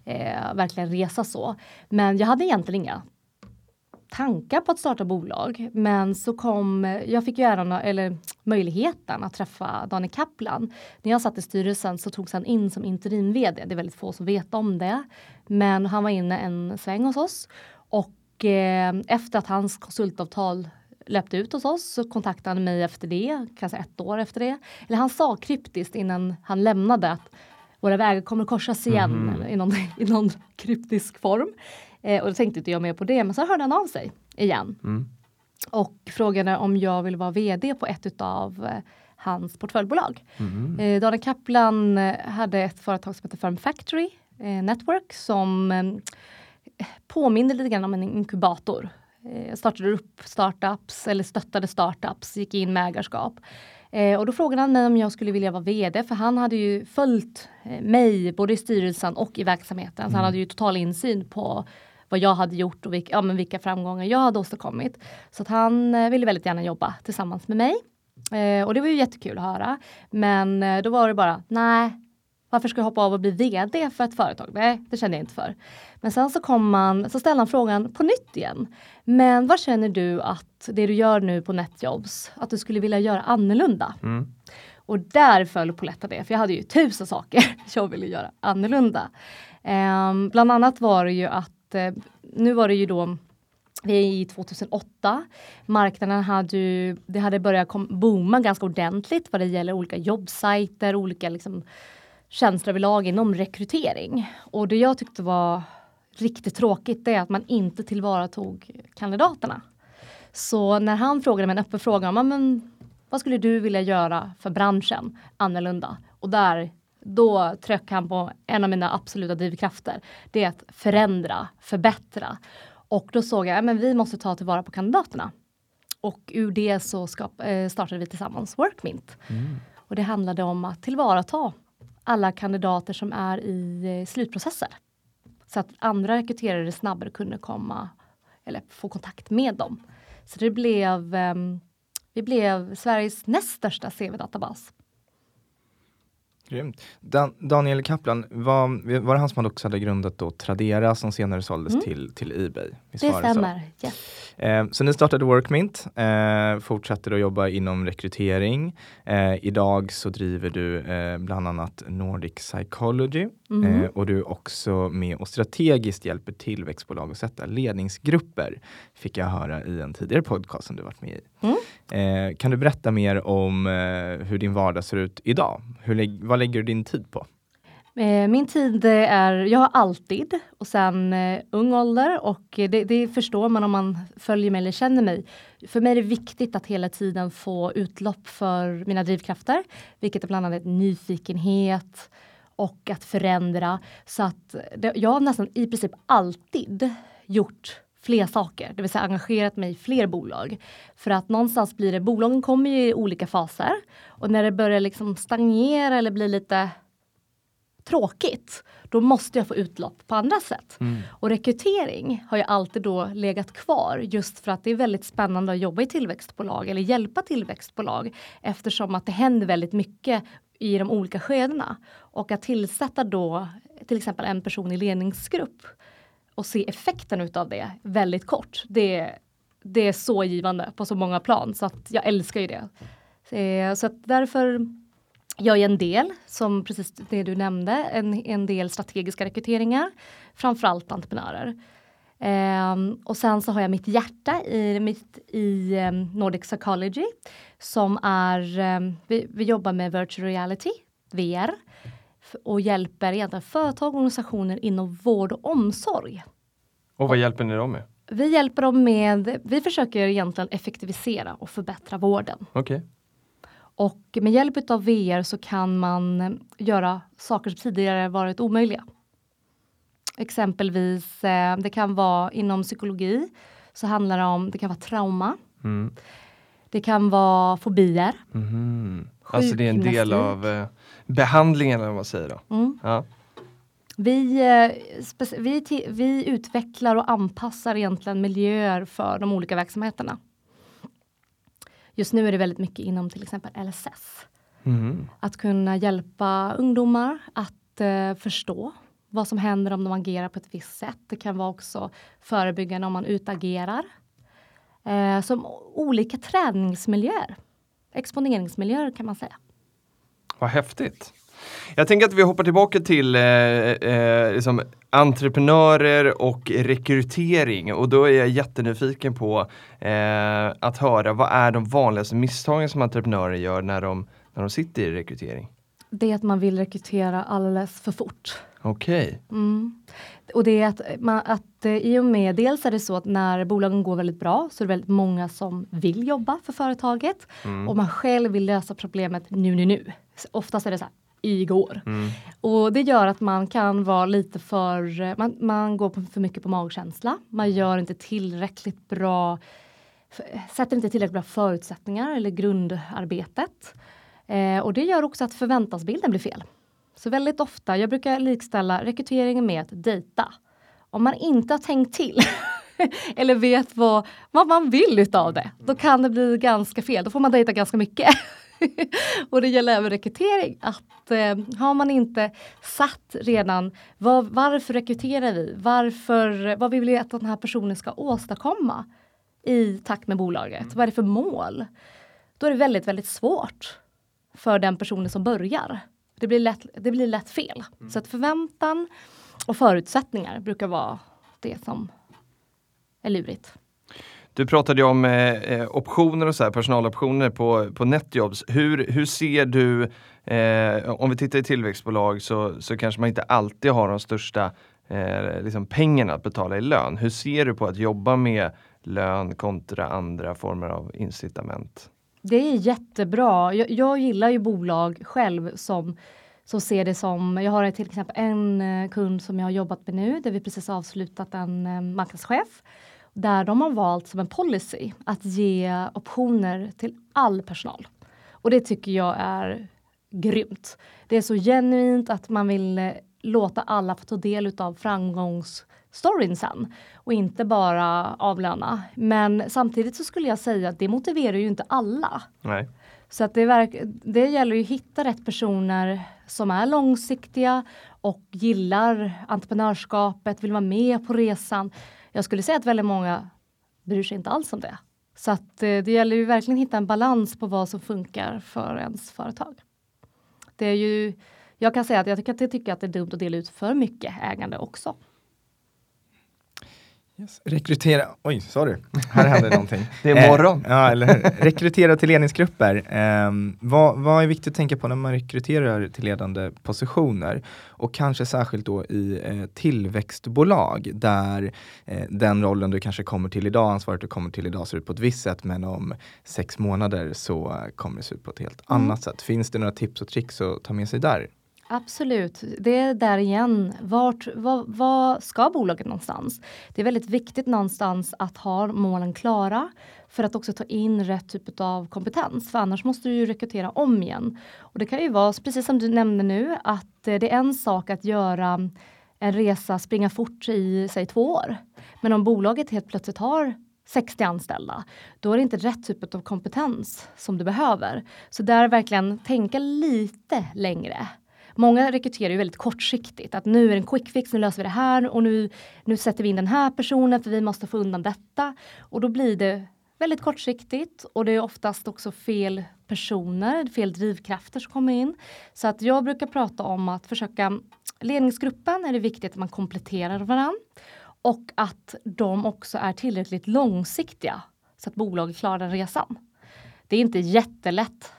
eh, verkligen resa så. Men jag hade egentligen inga tankar på att starta bolag. Men så kom, jag fick ju äran, eller möjligheten att träffa Daniel Kaplan. När jag satt i styrelsen så togs han in som interim-vd. Det är väldigt få som vet om det. Men han var inne en sväng hos oss. Och eh, efter att hans konsultavtal löpte ut hos oss så kontaktade han mig efter det, kanske ett år efter det. Eller han sa kryptiskt innan han lämnade att våra vägar kommer att korsas igen eller i, någon, [laughs] i någon kryptisk form. Eh, och då tänkte inte jag mer på det, men så hörde han av sig igen. Och frågade om jag ville vara vd på ett utav eh, hans portföljbolag. Eh, Daniel Kaplan eh, hade ett företag som heter Firm Factory eh, Network som påminner lite grann om en inkubator. Eh, startade upp startups eller stöttade startups, gick in med ägarskap. Eh, och då frågade han mig om jag skulle vilja vara VD för han hade ju följt eh, mig både i styrelsen och i verksamheten. Så han hade ju total insyn på vad jag hade gjort och vilka, ja, men vilka framgångar jag hade åstadkommit. Så att han eh, ville väldigt gärna jobba tillsammans med mig. Eh, och det var ju jättekul att höra. Men eh, då var det bara, nej, varför ska jag hoppa av och bli VD för ett företag? Nej, det kände jag inte för. Men sen så kom man, så ställde han frågan på nytt igen. Men vad känner du att det du gör nu på Netjobs, att du skulle vilja göra annorlunda? Och där föll polletten det, för jag hade ju tusen saker [laughs] jag ville göra annorlunda. Ehm, bland annat var det ju att, eh, nu var det ju då vi är i 2008. Marknaden hade ju, det hade börjat kom, booma ganska ordentligt vad det gäller olika jobbsajter, olika liksom, tjänster överlag inom rekrytering. Och det jag tyckte var riktigt tråkigt det är att man inte tillvaratog kandidaterna. Så när han frågade mig en öppen fråga om "Ja, men, vad skulle du vilja göra för branschen annorlunda? Och där, då tryckte han på en av mina absoluta drivkrafter. Det är att förändra, förbättra. Och då såg jag att vi måste ta tillvara på kandidaterna. Och ur det så skap, eh, startade vi tillsammans Workmint. Och det handlade om att tillvarata alla kandidater som är i eh, slutprocesser. Så att andra rekryterare snabbare kunde komma eller få kontakt med dem. Så det blev, ehm, vi blev Sveriges näst största CV-databas. Grymt. Dan Daniel Kaplan, var, var det han som också hade grundat då Tradera som senare såldes till, till Ebay? Visst Det så? stämmer. Yes. Eh, så ni startade Workmint, eh, fortsätter att jobba inom rekrytering. Eh, idag så driver du eh, bland annat Nordic Psychology eh, och du är också med och strategiskt hjälper tillväxtbolag att sätta ledningsgrupper. Fick jag höra i en tidigare podcast som du varit med i. Mm. Eh, kan du berätta mer om eh, hur din vardag ser ut idag? Hur vad lägger du din tid på? Eh, Min tid eh, är, jag har alltid och sen eh, ung ålder och eh, det, det förstår man om man följer mig eller känner mig. För mig är det viktigt att hela tiden få utlopp för mina drivkrafter, vilket är bland annat nyfikenhet och att förändra. Så att det, jag har nästan i princip alltid gjort fler saker, det vill säga engagerat mig i fler bolag. För att någonstans blir det, bolagen kommer ju i olika faser och när det börjar liksom stagnera eller bli lite tråkigt, då måste jag få utlopp på andra sätt. Och rekrytering har ju alltid då legat kvar just för att det är väldigt spännande att jobba i tillväxtbolag eller hjälpa tillväxtbolag eftersom att det händer väldigt mycket i de olika skedena. Och att tillsätta då till exempel en person i ledningsgrupp och se effekten utav det väldigt kort. Det, det är så givande på så många plan så att jag älskar ju det. Eh, så att därför jag en del, som precis det du nämnde, en, en del strategiska rekryteringar, framförallt entreprenörer. Um, och sen så har jag mitt hjärta i, mitt, i um, Nordic Psychology som är, um, vi, vi, jobbar med virtual reality, VR och hjälper egentligen företag och organisationer inom vård och omsorg. Och vad hjälper ni dem med? Vi hjälper dem med, vi försöker egentligen effektivisera och förbättra vården. Okay. Och med hjälp av VR så kan man göra saker som tidigare varit omöjliga. Exempelvis, eh, det kan vara inom psykologi, så handlar det om, det kan vara trauma. Mm. Det kan vara fobier. Mm. Alltså det är en del av eh, behandlingen eller vad man säger då. Mm. Ja. Vi, eh, vi, vi utvecklar och anpassar egentligen miljöer för de olika verksamheterna. Just nu är det väldigt mycket inom till exempel LSS. Mm. Att kunna hjälpa ungdomar att uh, förstå vad som händer om de agerar på ett visst sätt. Det kan vara också förebyggande om man utagerar. Uh, som olika träningsmiljöer, exponeringsmiljöer kan man säga. Vad häftigt! Jag tänker att vi hoppar tillbaka till eh, eh, liksom entreprenörer och rekrytering och då är jag jättenyfiken på eh, att höra vad är de vanligaste misstagen som entreprenörer gör när de, när de sitter i rekrytering? Det är att man vill rekrytera alldeles för fort. Okej. Okay. Mm. Och det är att, man, att eh, i och med, dels är det så att när bolagen går väldigt bra så är det väldigt många som vill jobba för företaget mm. och man själv vill lösa problemet nu, nu, nu. Oftast är det så här, igår. Mm. Och det gör att man kan vara lite för, man, man går för mycket på magkänsla. Man gör inte tillräckligt bra, sätter inte tillräckligt bra förutsättningar eller grundarbetet. Eh, och det gör också att förväntansbilden blir fel. Så väldigt ofta, jag brukar likställa rekryteringen med att dejta. Om man inte har tänkt till [laughs] eller vet vad, vad man vill utav det, då kan det bli ganska fel. Då får man dejta ganska mycket. [laughs] [laughs] och det gäller även rekrytering. Att eh, har man inte satt redan var, varför rekryterar vi? Varför, vad vill vi att den här personen ska åstadkomma i takt med bolaget? Mm. Vad är det för mål? Då är det väldigt, väldigt svårt för den personen som börjar. Det blir lätt, det blir lätt fel. Mm. Så att förväntan och förutsättningar brukar vara det som är lurigt. Du pratade ju om eh, eh, optioner och så här, personaloptioner på, på Netjobs. Hur, hur ser du, eh, om vi tittar i tillväxtbolag så, så kanske man inte alltid har de största eh, liksom pengarna att betala i lön. Hur ser du på att jobba med lön kontra andra former av incitament? Det är jättebra. Jag, jag gillar ju bolag själv som så ser det som, jag har till exempel en eh, kund som jag har jobbat med nu där vi precis avslutat en eh, marknadschef där de har valt som en policy att ge optioner till all personal. Och det tycker jag är grymt. Det är så genuint att man vill eh, låta alla få ta del av framgångsstoryn sen och inte bara avlöna. Men samtidigt så skulle jag säga att det motiverar ju inte alla. Nej. Så att det, verk, det gäller ju att hitta rätt personer som är långsiktiga och gillar entreprenörskapet, vill vara med på resan. Jag skulle säga att väldigt många bryr sig inte alls om det. Så att eh, det gäller ju verkligen att hitta en balans på vad som funkar för ens företag. Det är ju, jag kan säga att jag kan att, jag tycker att det är dumt att dela ut för mycket ägande också. Yes. Rekrytera, oj sorry, här hände någonting. [laughs] det är morgon. Eh, ja, eller Rekrytera till ledningsgrupper. Eh, vad, vad är viktigt att tänka på när man rekryterar till ledande positioner? Och kanske särskilt då i eh, tillväxtbolag där eh, den rollen du kanske kommer till idag, ansvaret du kommer till idag ser ut på ett visst sätt men om sex månader så kommer det se ut på ett helt mm. annat sätt. Finns det några tips och tricks att ta med sig där? Absolut, det är där igen. Vart, vad, vad ska bolaget någonstans? Det är väldigt viktigt någonstans att ha målen klara för att också ta in rätt typ av kompetens. För annars måste du ju rekrytera om igen. Och det kan ju vara, precis som du nämnde nu, att eh, det är en sak att göra en resa, springa fort i säg två år. Men om bolaget helt plötsligt har 60 anställda, då är det inte rätt typ av kompetens som du behöver. Så där verkligen tänka lite längre Många rekryterar ju väldigt kortsiktigt. Att nu är det en quick fix, nu löser vi det här och nu, nu sätter vi in den här personen för vi måste få undan detta. Och då blir det väldigt kortsiktigt och det är oftast också fel personer, fel drivkrafter som kommer in. Så att jag brukar prata om att försöka, ledningsgruppen är det viktigt att man kompletterar varandra. och att de också är tillräckligt långsiktiga så att bolaget klarar den resan. Det är inte jättelätt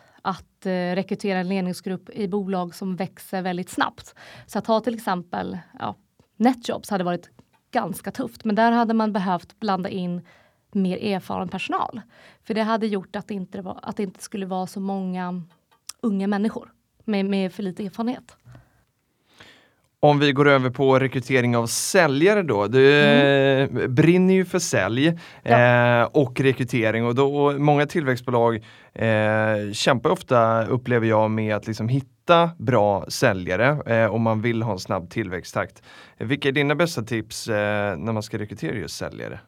att eh, rekrytera en ledningsgrupp i bolag som växer väldigt snabbt. Så att ha till exempel ja, Netjobs hade varit ganska tufft, men där hade man behövt blanda in mer erfaren personal. För det hade gjort att det inte, var, att det inte skulle vara så många unga människor med, med för lite erfarenhet. Om vi går över på rekrytering av säljare då. Du mm. Brinner ju för sälj ja. eh, och rekrytering och då, många tillväxtbolag eh, kämpar ofta, upplever jag, med att liksom hitta bra säljare eh, om man vill ha en snabb tillväxttakt. Vilka är dina bästa tips eh, när man ska rekrytera just säljare?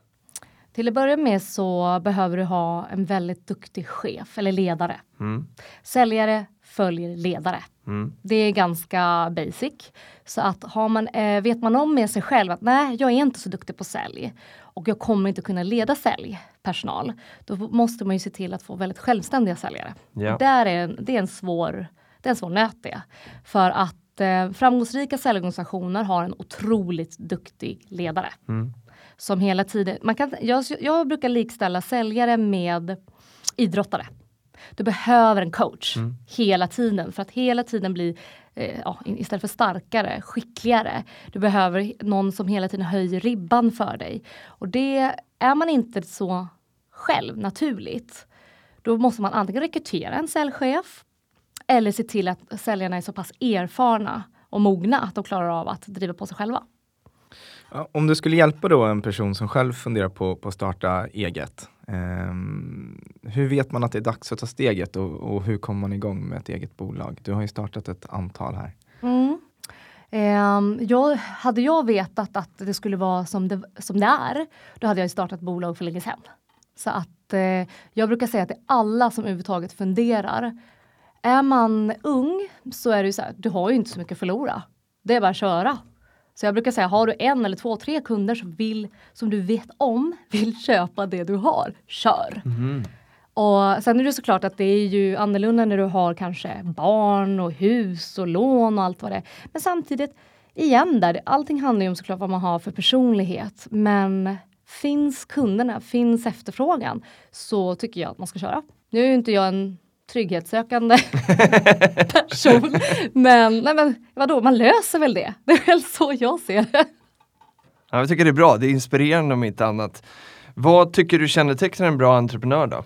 Till att börja med så behöver du ha en väldigt duktig chef eller ledare. Mm. Säljare följer ledare. Mm. Det är ganska basic. Så att har man, eh, vet man om med sig själv att nej, jag är inte så duktig på sälj och jag kommer inte kunna leda säljpersonal. Då måste man ju se till att få väldigt självständiga säljare. Ja. Där är, det är en svår, det är en svår nöt det. För att eh, framgångsrika säljorganisationer har en otroligt duktig ledare. Mm. Som hela tiden, man kan, jag, jag brukar likställa säljare med idrottare. Du behöver en coach mm. hela tiden för att hela tiden bli eh, ja, istället för starkare, skickligare. Du behöver någon som hela tiden höjer ribban för dig. Och det är man inte så själv naturligt. Då måste man antingen rekrytera en säljchef eller se till att säljarna är så pass erfarna och mogna att de klarar av att driva på sig själva. Om du skulle hjälpa då en person som själv funderar på, att starta eget. Eh, hur vet man att det är dags att ta steget och, och, hur kommer man igång med ett eget bolag? Du har ju startat ett antal här. Mm. Eh, jag, hade jag vetat att det skulle vara som det, som det är, då hade jag startat bolag för länge sedan. Så att eh, jag brukar säga att det är alla som överhuvudtaget funderar. Är man ung så är det ju så här, du har ju inte så mycket att förlora. Det är bara att köra. Så jag brukar säga, har du en eller två, tre kunder som, vill, som du vet om [laughs] vill köpa det du har, kör! Mm. Och sen är det såklart att det är ju annorlunda när du har kanske barn och hus och lån och allt vad det är. Men samtidigt, igen där, allting handlar ju om såklart vad man har för personlighet. Men finns kunderna, finns efterfrågan så tycker jag att man ska köra. Nu är inte jag en trygghetssökande [laughs] person. Men, nej men vadå, man löser väl det. Det är väl så jag ser det. Ja, jag tycker det är bra, det är inspirerande om inte annat. Vad tycker du kännetecknar en bra entreprenör då?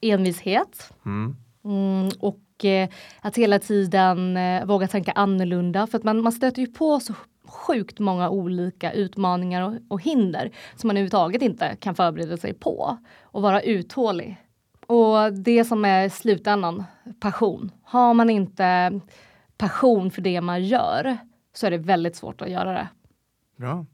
Envishet. Mm. Mm, och eh, att hela tiden eh, våga tänka annorlunda. För att man, man stöter ju på så sjukt många olika utmaningar och, och hinder som man överhuvudtaget inte kan förbereda sig på. Och vara uthållig och det som är slutändan, passion. Har man inte passion för det man gör så är det väldigt svårt att göra det. Bra.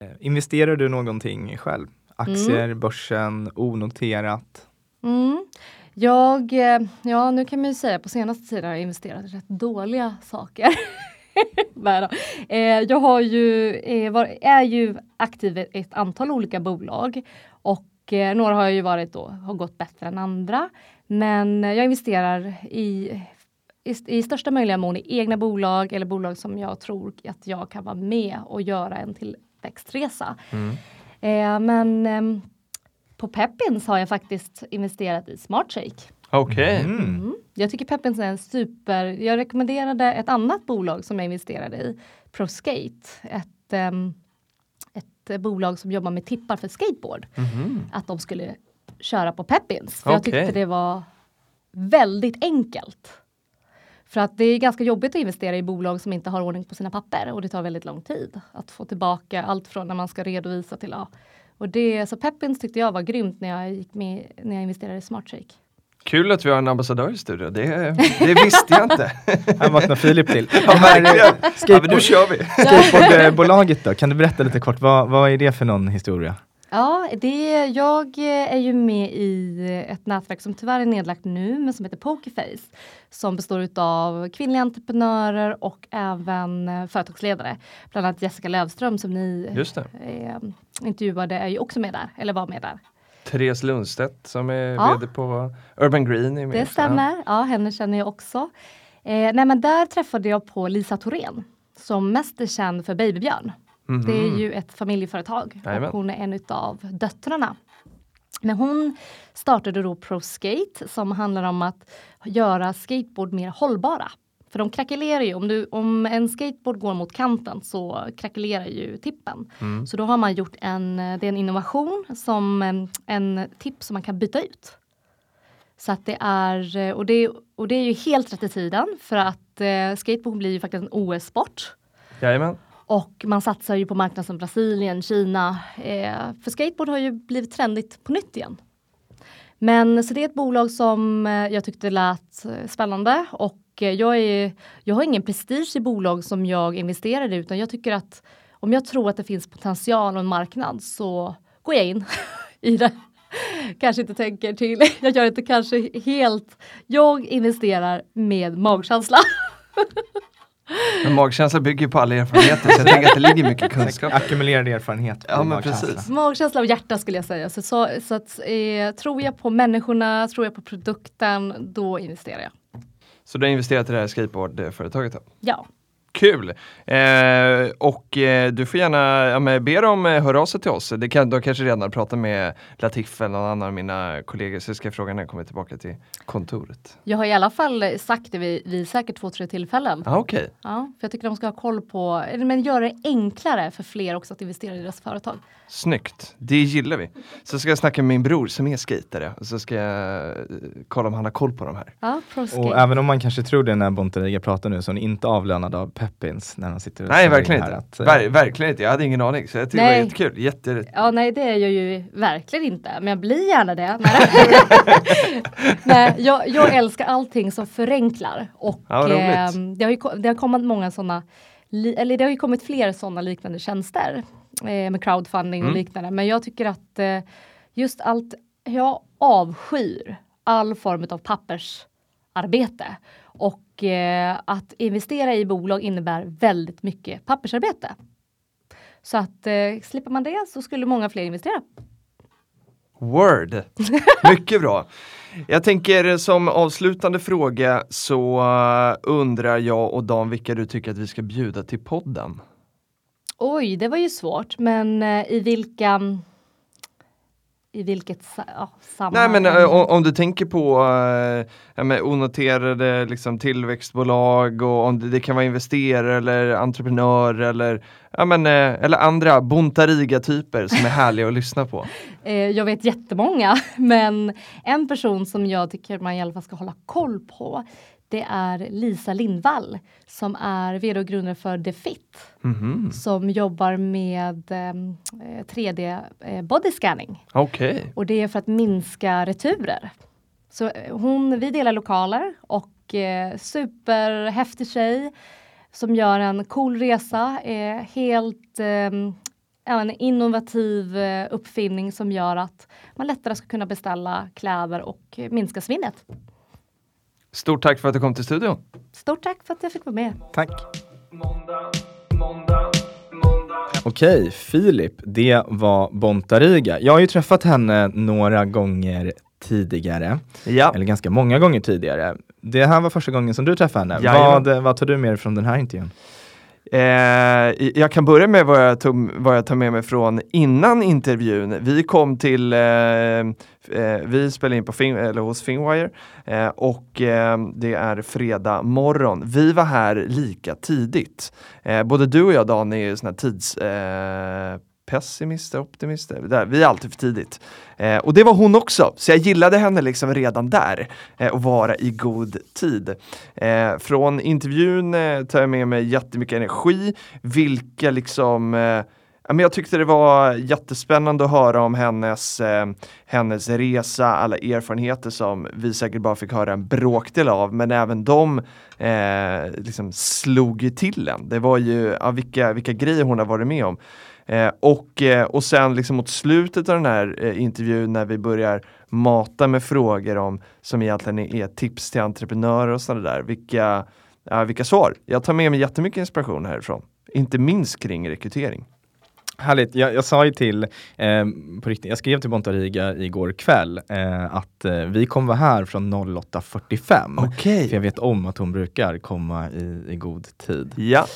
Eh, investerar du någonting själv? Aktier, mm. börsen, onoterat? Mm. Jag, eh, ja nu kan man ju säga på senaste tiden har jag investerat i rätt dåliga saker. [laughs] eh, jag har ju, är ju aktiv i ett antal olika bolag och eh, några har ju varit då, har gått bättre än andra. Men jag investerar i, i, i största möjliga mån i egna bolag eller bolag som jag tror att jag kan vara med och göra en tillväxtresa. Mm. Eh, men eh, på Peppins har jag faktiskt investerat i SmartShake. Okej. Okay. Mm. Mm. Jag tycker Peppins är en super... Jag rekommenderade ett annat bolag som jag investerade i, Proskate. Ett um, ett bolag som jobbar med tippar för skateboard. Mm. Att de skulle köra på Peppins. För okay. Jag tyckte det var väldigt enkelt. För att det är ganska jobbigt att investera i bolag som inte har ordning på sina papper och det tar väldigt lång tid att få tillbaka allt från när man ska redovisa till ja. Och det, så Peppins tyckte jag var grymt när jag gick med när jag investerade i SmartShake. Kul att vi har en ambassadör i studion, det, det visste jag inte. [laughs] Här vaknar Filip till. Ja, verkligen. Ja, nu kör vi. [laughs] Skateboardbolaget då, kan du berätta lite kort, vad, vad är det för någon historia? Ja, det, jag är ju med i ett nätverk som tyvärr är nedlagt nu, men som heter Pokerface. Som består av kvinnliga entreprenörer och även företagsledare. Bland annat Jessica Lövström som ni eh, intervjuade är ju också med där, eller var med där. Therese Lundstedt som är ja. VD på Urban Green. Är med. Det stämmer, ja henne känner jag också. Eh, nej men där träffade jag på Lisa Thorén som mest är känd för Babybjörn. Mhm. Det är ju ett familjeföretag Jajamän. och hon är en utav döttrarna. Men hon startade då ProSkate som handlar om att göra skateboard mer hållbara. För de krackelerar ju, om, du, om en skateboard går mot kanten så krackelerar ju tippen. Mm. Så då har man gjort en, det är en innovation som en, en tipp som man kan byta ut. Så att det är, och det, och det är ju helt rätt i tiden för att eh, skateboard blir ju faktiskt en OS-sport. Jajamän. Och man satsar ju på marknader som Brasilien, Kina. Eh, för skateboard har ju blivit trendigt på nytt igen. Men så det är ett bolag som eh, jag tyckte lät eh, spännande och jag, är, jag har ingen prestige i bolag som jag investerar i utan jag tycker att om jag tror att det finns potential och en marknad så går jag in [laughs] i det. Kanske inte tänker till, [laughs] jag gör inte kanske helt, jag investerar med magkänsla. [laughs] Men magkänsla bygger på alla erfarenheter så jag tänker att det ligger mycket kunskap. Ackumulerad erfarenhet. Ja, men magkänsla. precis. Magkänsla och hjärta skulle jag säga. Så, så, så att, eh, tror jag på människorna, tror jag på produkten, då investerar jag. Så du har investerat i det här skateboardföretaget? Eh, då? Ja, Kul! Eh, och eh, du får gärna ja, men be dem eh, höra av sig till oss. Det kan, de kanske redan har pratat med Latif eller någon annan av mina kollegor så jag ska fråga när jag kommer tillbaka till kontoret. jag har i alla fall sagt det vid, vid säkert två, tre tillfällen. Ah, Okej, Ja, för jag tycker de ska ha koll på, men göra det enklare för fler också att investera i deras företag. snyggt. Det gillar vi. Så ska jag snacka med min bror som är skatare och så ska jag eh, kolla om han har koll på de här. Ja, Och även om man kanske tror det när Bonteriga pratar nu så är inte avlönad av Peppins när de sitter och Nej, verkligen inte. Att, eh, Ver verkligen inte. Jag hade ingen aning så jag tycker det Nej. var jättekul. Jätte... Ja, nej det är jag ju verkligen inte, men jag blir gärna det. [laughs] Nej, jag, jag älskar allting som förenklar och Ja, ehm, det, har ju, det har kommit många sådana, eller det har ju kommit fler sådana liknande tjänster eh, med crowdfunding och Mm. liknande. Men jag tycker att eh, just allt, jag avskyr all form av pappersarbete. Och eh, att investera i bolag innebär väldigt mycket pappersarbete. Så att eh, slipper man det så skulle många fler investera. Word! [laughs] Mycket bra. Jag tänker som avslutande fråga så eh, undrar jag och Dan vilka du tycker att vi ska bjuda till podden. Oj, det var ju svårt, men eh, i vilka i vilket sa- ja, Nej sammanhang? men eh, om, om du tänker på men onoterade liksom, tillväxtbolag och om det, det kan vara investerare eller entreprenörer eller, ja, men, eh, eller andra Bontariga-typer som är härliga att lyssna på. [laughs] Jag vet jättemånga, [laughs] men en person som jag tycker man i alla fall ska hålla koll på det är Lisa Lindvall som är vd och grundare för DeFit Mhm. som jobbar med eh, 3D eh, body scanning. Okej, Och det är för att minska returer. Så eh, hon, vi delar lokaler och eh, superhäftig tjej som gör en cool resa. Eh, helt eh, ja, en innovativ eh, uppfinning som gör att man lättare ska kunna beställa kläder och minska svinnet. Stort tack för att du kom till studion. Stort tack för att jag fick vara med. Tack. Okej, Filip, det var Bontariga. Jag har ju träffat henne några gånger tidigare, Ja. eller ganska många gånger tidigare. Det här var första gången som du träffade henne. Jajamän. Vad, vad tar du med dig från den här intervjun? Eh, jag kan börja med vad jag, tog, vad jag tar med mig från innan intervjun. Vi kom till, eh, eh, vi spelade in på Fing, eller hos Fingwire eh, och eh, det är fredag morgon. Vi var här lika tidigt. Eh, både du och jag Dan är ju såna här tids eh, pessimister, optimister. Där, vi är alltid för tidigt. Eh, och det var hon också, så jag gillade henne liksom redan där eh, och vara i god tid. Eh, från intervjun eh, tar jag med mig jättemycket energi, vilka liksom eh, ja, men jag tyckte det var jättespännande att höra om hennes, eh, hennes resa, alla erfarenheter som vi säkert bara fick höra en bråkdel av, men även de eh, liksom slog ju till en. Det var ju, ja, vilka, vilka grejer hon har varit med om. Eh, och, eh, och sen liksom mot slutet av den här eh, intervjun när vi börjar mata med frågor om som egentligen är, tips till entreprenörer och sådana där. Vilka, ja, vilka svar? Jag tar med mig jättemycket inspiration härifrån. Inte minst kring rekrytering. Härligt. Jag, jag sa ju till, eh, på riktigt, jag skrev till Bontariga igår kväll eh, att eh, vi kommer vara här från 08.45. Okej. För jag vet om att hon brukar komma i, i god tid. Ja,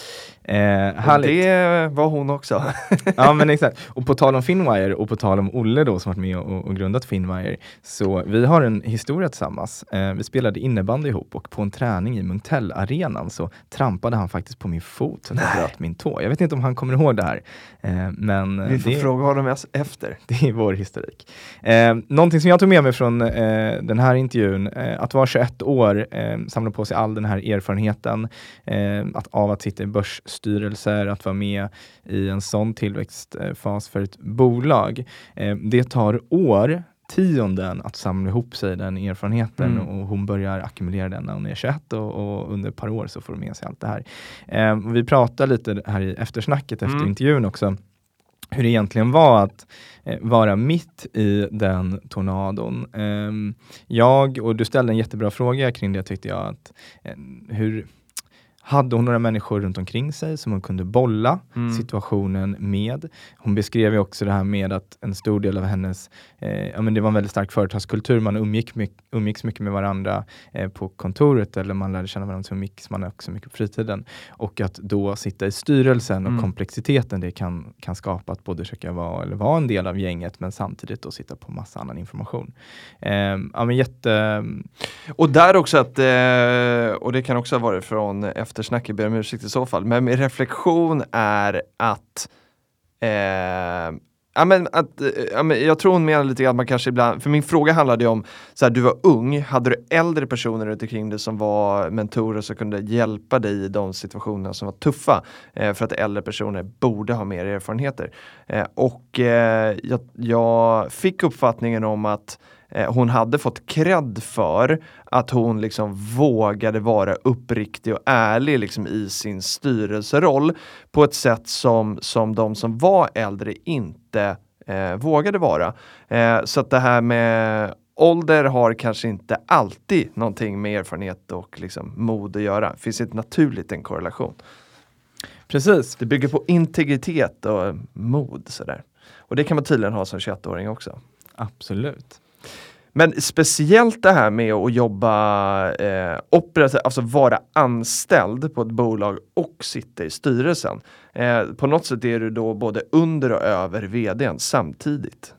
Eh, det var hon också. [laughs] Ja men exakt. Och på tal om Finwire och på tal om Olle då som varit med och, och grundat Finwire. Så vi har en historia tillsammans. Eh, vi spelade innebandy ihop och på en träning i Munktell-arenan så trampade han faktiskt på min fot att jag bröt min tå. Jag vet inte om han kommer ihåg det här. Eh, men Vi får det, fråga honom efter. [laughs] det är vår historik. Eh, någonting som jag tog med mig från eh, den här intervjun, eh, att vara 21 år, eh, samla på sig all den här erfarenheten eh, att, av att sitta i börsstyrelser, att vara med i en sån tillväxtfas för ett bolag. Eh, det tar år tionden att samla ihop sig den erfarenheten Mm. och hon börjar ackumulera den när hon är 21 och, och under ett par år så får hon med sig allt det här. Eh, vi pratar lite här i eftersnacket efter Mm. intervjun också hur det egentligen var att eh, vara mitt i den tornadon. Ehm, jag, och du ställde en jättebra fråga kring det tyckte jag, att eh, hur hade hon några människor runt omkring sig som hon kunde bolla Mm. situationen med? Hon beskrev ju också det här med att en stor del av hennes, eh, ja men det var en väldigt stark företagskultur, man umgick mycket, umgicks mycket med varandra eh, på kontoret eller man lärde känna varandra så umgicks man också mycket på fritiden. Och att då sitta i styrelsen och Mm. komplexiteten det kan, kan skapa att både försöka vara, eller vara en del av gänget men samtidigt då sitta på massa annan information. Eh, ja men jätte, Och där också att, eh, och det kan också ha varit från eftersnack, jag ber om ursäkt i så fall, men min reflektion är att eh, Ja, men att, eh, ja, men jag tror hon menar lite grann att man kanske ibland, för min fråga handlade ju om, så här, du var ung, hade du äldre personer runt omkring dig som var mentorer som kunde hjälpa dig i de situationerna som var tuffa? Eh, för att äldre personer borde ha mer erfarenheter. Eh, och eh, jag, jag fick uppfattningen om att hon hade fått cred för att hon liksom vågade vara uppriktig och ärlig liksom i sin styrelseroll på ett sätt som, som de som var äldre inte eh, vågade vara. Eh, så att det här med ålder har kanske inte alltid någonting med erfarenhet och liksom mod att göra. Finns inte naturligt en korrelation. precis. Det bygger på integritet och mod sådär. Och det kan man tydligen ha som 21-åring också. Absolut. Men speciellt det här med att jobba eh, operativt, alltså vara anställd på ett bolag och sitta i styrelsen. Eh, på något sätt är du då både under och över vdn samtidigt.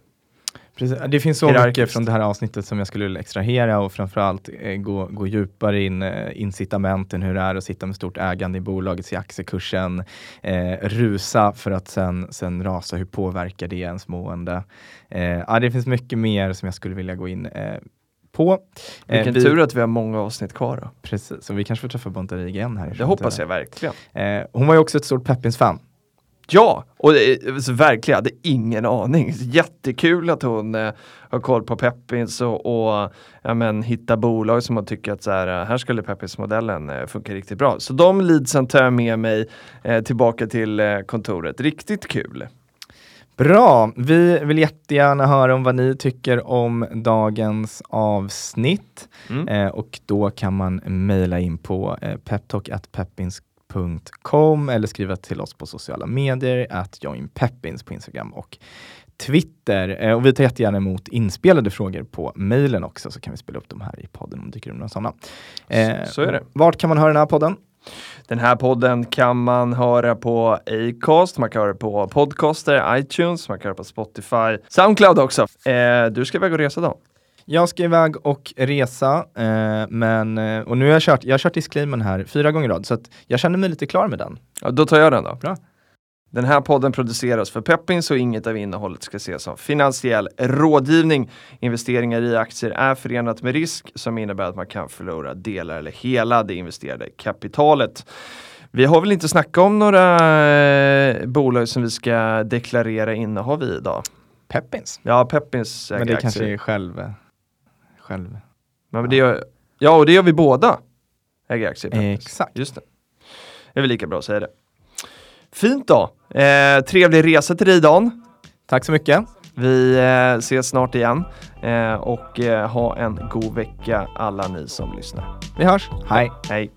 Precis. Det finns så Hierarkiskt. mycket från det här avsnittet som jag skulle vilja extrahera och framförallt eh, gå, gå djupare in eh, incitamenten, hur det är att sitta med stort ägande i bolaget, se aktiekursen eh, rusa för att sen, sen rasa. Hur påverkar det ens mående? Eh, ja, det finns mycket mer som jag skulle vilja gå in eh, på. Eh, Vilken vi, tur att vi har många avsnitt kvar då. Precis, och vi kanske får träffa Bontari igen här. i Det hoppas jag verkligen. Eh, hon var ju också ett stort Peppins-fan. Ja, och så verkligen, jag hade ingen aning. Jättekul att hon eh, har koll på Peppins och, och ja, men, hitta bolag som man tycker att så här, eh, här skulle Peppins-modellen eh, funka riktigt bra. Så de leadsen tar jag med mig eh, tillbaka till eh, kontoret. Riktigt kul. Bra! Vi vill jättegärna höra om vad ni tycker om dagens avsnitt. Mm. Eh, och då kan man mejla in på eh, peptalk.peppins.com eller skriva till oss på sociala medier, att joinpeppins på Instagram och Twitter. Eh, och vi tar jättegärna emot inspelade frågor på mejlen också, så kan vi spela upp dem här i podden om det dyker upp några sådana. Eh, Så är det. Vart kan man höra den här podden? Den här podden kan man höra på Acast, man kan höra på Podcaster, iTunes, man kan höra på Spotify, Soundcloud också. Eh, du ska iväg och resa då? Jag ska iväg och resa, eh, men, eh, och nu har jag kört, jag har kört disclaimern här fyra gånger i rad, så jag känner mig lite klar med den. Ja, då tar jag den då. Bra. Den här podden produceras för Peppins och inget av innehållet ska ses som finansiell rådgivning. Investeringar i aktier är förenat med risk som innebär att man kan förlora delar eller hela det investerade kapitalet. Vi har väl inte snackat om några eh, bolag som vi ska deklarera innehav i idag? Peppins. Ja, Peppins Men äger det kanske aktier. är själv, själv. Men det gör, ja, och det gör vi båda. Äger aktier i. Exakt. Just det. Det är väl lika bra att säga det. Fint då. Eh, trevlig resa till dig Dan. Tack så mycket. Vi eh, ses snart igen eh, och eh, ha en god vecka alla ni som lyssnar. Vi hörs. Hej. Hej!